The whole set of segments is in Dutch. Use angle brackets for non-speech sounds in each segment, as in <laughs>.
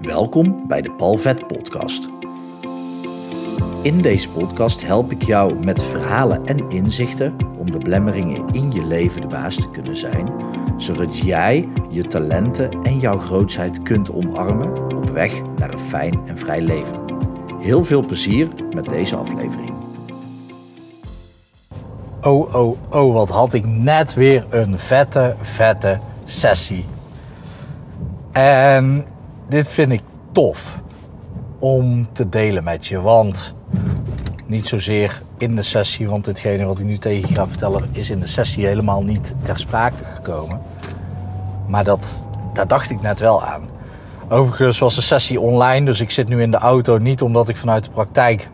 Welkom bij de Palvet Podcast. In deze podcast help ik jou met verhalen en inzichten om de belemmeringen in je leven de baas te kunnen zijn, zodat jij je talenten en jouw grootheid kunt omarmen op weg naar een fijn en vrij leven. Heel veel plezier met deze aflevering. Oh, oh, oh, wat had ik net weer een vette, vette sessie. En dit vind ik tof om te delen met je. Want niet zozeer in de sessie, want ditgene wat ik nu tegen je ga vertellen is in de sessie helemaal niet ter sprake gekomen. Maar dat, daar dacht ik net wel aan. Overigens was de sessie online, dus ik zit nu in de auto niet omdat ik vanuit de praktijk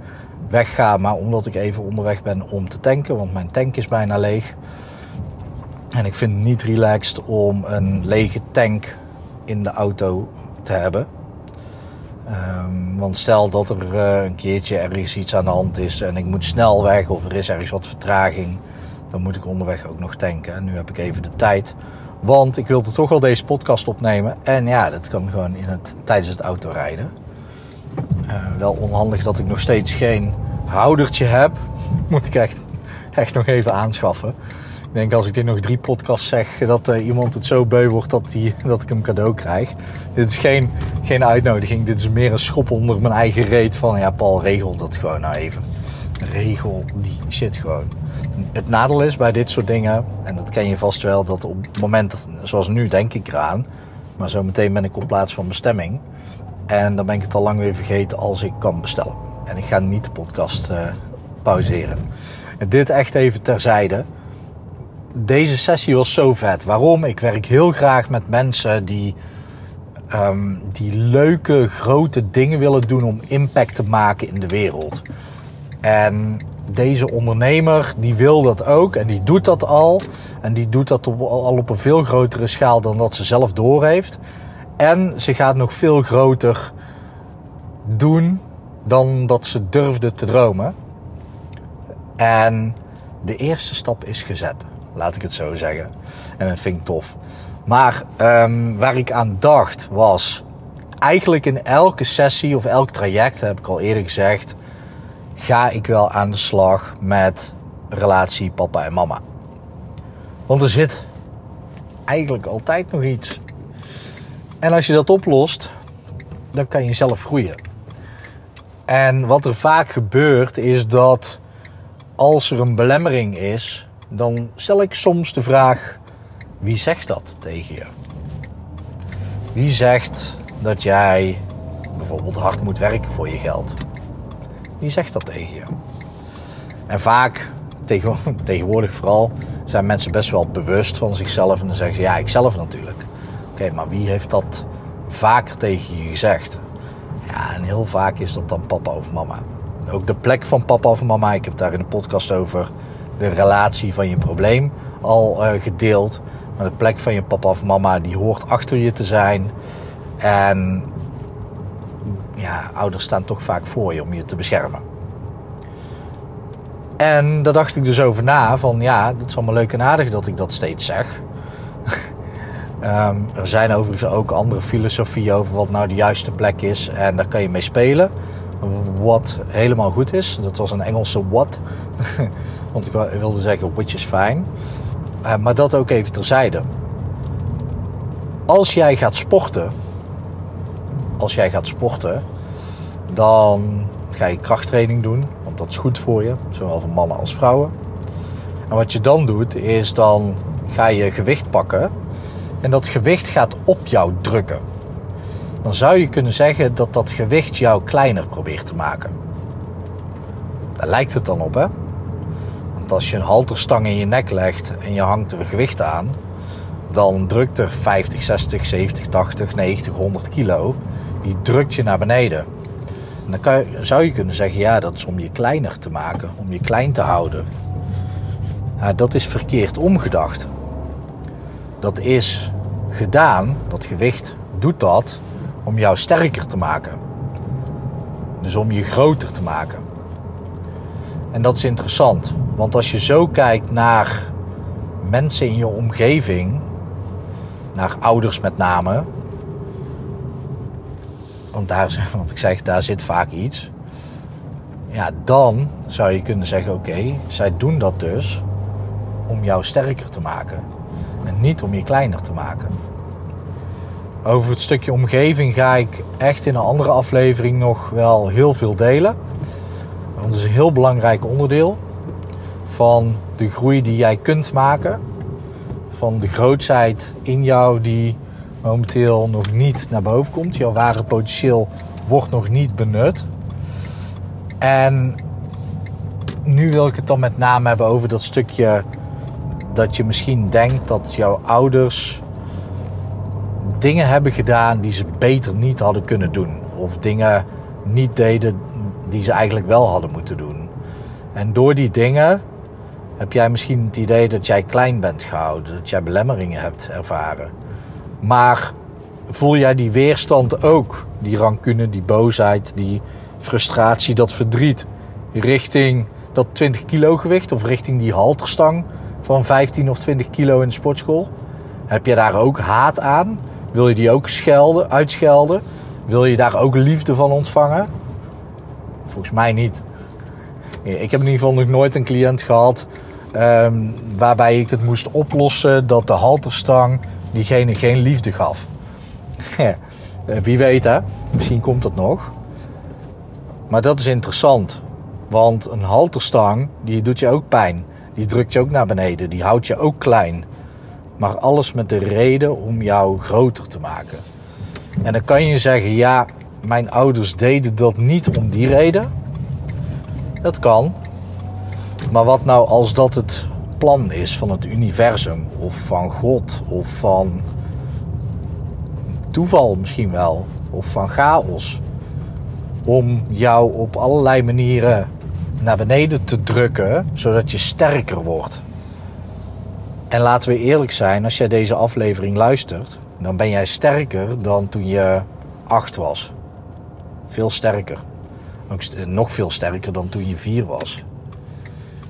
wegga, maar omdat ik even onderweg ben om te tanken, want mijn tank is bijna leeg. En ik vind het niet relaxed om een lege tank in de auto te hebben. Um, want stel dat er uh, een keertje ergens iets aan de hand is en ik moet snel weg of er is ergens wat vertraging, dan moet ik onderweg ook nog tanken. En nu heb ik even de tijd, want ik wilde toch al deze podcast opnemen. En ja, dat kan gewoon in het, tijdens het autorijden. Uh, wel onhandig dat ik nog steeds geen houdertje heb. Moet ik echt, echt nog even aanschaffen. Denk als ik dit nog drie podcasts zeg, dat uh, iemand het zo beu wordt dat, die, dat ik hem cadeau krijg. Dit is geen, geen uitnodiging, dit is meer een schop onder mijn eigen reet van ja, Paul, regel dat gewoon nou even. Regel die shit gewoon. Het nadeel is bij dit soort dingen, en dat ken je vast wel, dat op het moment zoals nu denk ik eraan, maar zometeen ben ik op plaats van bestemming. En dan ben ik het al lang weer vergeten als ik kan bestellen. En ik ga niet de podcast uh, pauzeren. En dit echt even terzijde deze sessie was zo vet. Waarom? Ik werk heel graag met mensen die, um, die leuke, grote dingen willen doen om impact te maken in de wereld. En deze ondernemer, die wil dat ook en die doet dat al. En die doet dat al op een veel grotere schaal dan dat ze zelf doorheeft. En ze gaat nog veel groter doen dan dat ze durfde te dromen. En de eerste stap is gezet. Laat ik het zo zeggen. En dat vind ik tof. Maar um, waar ik aan dacht was... Eigenlijk in elke sessie of elk traject, heb ik al eerder gezegd... ga ik wel aan de slag met relatie papa en mama. Want er zit eigenlijk altijd nog iets. En als je dat oplost, dan kan je zelf groeien. En wat er vaak gebeurt is dat als er een belemmering is, dan stel ik soms de vraag: wie zegt dat tegen je? Wie zegt dat jij bijvoorbeeld hard moet werken voor je geld? Wie zegt dat tegen je? En vaak, <laughs> tegenwoordig vooral, zijn mensen best wel bewust van zichzelf en dan zeggen ze: ja, ikzelf natuurlijk. Oké, maar wie heeft dat vaker tegen je gezegd? Ja, en heel vaak is dat dan papa of mama. Ook de plek van papa of mama, ik heb daar in de podcast over de relatie van je probleem al uh, gedeeld. Maar de plek van je papa of mama die hoort achter je te zijn. En ja, ouders staan toch vaak voor je om je te beschermen. En daar dacht ik dus over na van ja, dat is allemaal leuk en aardig dat ik dat steeds zeg. um, <laughs> er zijn overigens ook andere filosofieën over wat nou de juiste plek is. En daar kan je mee spelen. Wat helemaal goed is. Dat was een Engelse what. <laughs> Want ik wilde zeggen which is fine. Uh, maar dat ook even terzijde. Als jij gaat sporten, als jij gaat sporten, dan ga je krachttraining doen, want dat is goed voor je, zowel voor mannen als vrouwen. En wat je dan doet, is dan ga je gewicht pakken en dat gewicht gaat op jou drukken. Dan zou je kunnen zeggen dat dat gewicht jou kleiner probeert te maken. Daar lijkt het dan op, hè? Want als je een halterstang in je nek legt en je hangt er gewicht aan, dan drukt er 50, 60, 70, 80, 90, 100 kilo. Die drukt je naar beneden. En dan je, zou je kunnen zeggen, ja, dat is om je kleiner te maken, om je klein te houden. Dat is verkeerd omgedacht. Dat is gedaan, dat gewicht doet dat om jou sterker te maken. Dus om je groter te maken. En dat is interessant, want als je zo kijkt naar mensen in je omgeving, naar ouders met name, want daar, <laughs> want ik zeg, daar zit vaak iets. Ja, dan zou je kunnen zeggen: oké, zij doen dat dus om jou sterker te maken. En niet om je kleiner te maken. Over het stukje omgeving ga ik echt in een andere aflevering nog wel heel veel delen. Want het is een heel belangrijk onderdeel van de groei die jij kunt maken. Van de grootsheid in jou die momenteel nog niet naar boven komt. Jouw ware potentieel wordt nog niet benut. En nu wil ik het dan met name hebben over dat stukje dat je misschien denkt dat jouw ouders dingen hebben gedaan die ze beter niet hadden kunnen doen. Of dingen niet deden die ze eigenlijk wel hadden moeten doen. En door die dingen heb jij misschien het idee dat jij klein bent gehouden, dat jij belemmeringen hebt ervaren. Maar voel jij die weerstand ook, die rancune, die boosheid, die frustratie, dat verdriet richting dat 20 kilo gewicht of richting die halterstang van 15 of 20 kilo in de sportschool? Heb je daar ook haat aan? Wil je die ook schelden, uitschelden? Wil je daar ook liefde van ontvangen? Volgens mij niet. Ik heb in ieder geval nog nooit een cliënt gehad um, waarbij ik het moest oplossen dat de halterstang diegene geen liefde gaf. <laughs> Wie weet hè, misschien komt dat nog. Maar dat is interessant, want een halterstang die doet je ook pijn. Die drukt je ook naar beneden, die houdt je ook klein. Maar alles met de reden om jou groter te maken. En dan kan je zeggen, ja, mijn ouders deden dat niet om die reden. Dat kan. Maar wat nou als dat het plan is van het universum of van God of van toeval misschien wel of van chaos om jou op allerlei manieren naar beneden te drukken zodat je sterker wordt. En laten we eerlijk zijn, als jij deze aflevering luistert, dan ben jij sterker dan toen je acht was. Veel sterker. Ook nog veel sterker dan toen je vier was.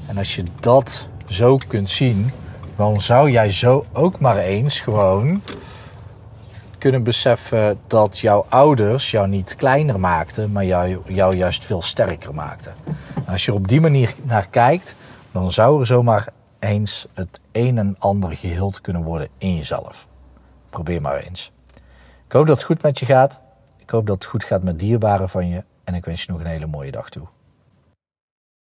En als je dat zo kunt zien, dan zou jij zo ook maar eens gewoon kunnen beseffen dat jouw ouders jou niet kleiner maakten, maar jou, jou juist veel sterker maakten. als je op die manier naar kijkt, dan zou er zomaar eens het een en ander geheeld kunnen worden in jezelf. Probeer maar eens. Ik hoop dat het goed met je gaat. Ik hoop dat het goed gaat met dierbaren van je. En ik wens je nog een hele mooie dag toe.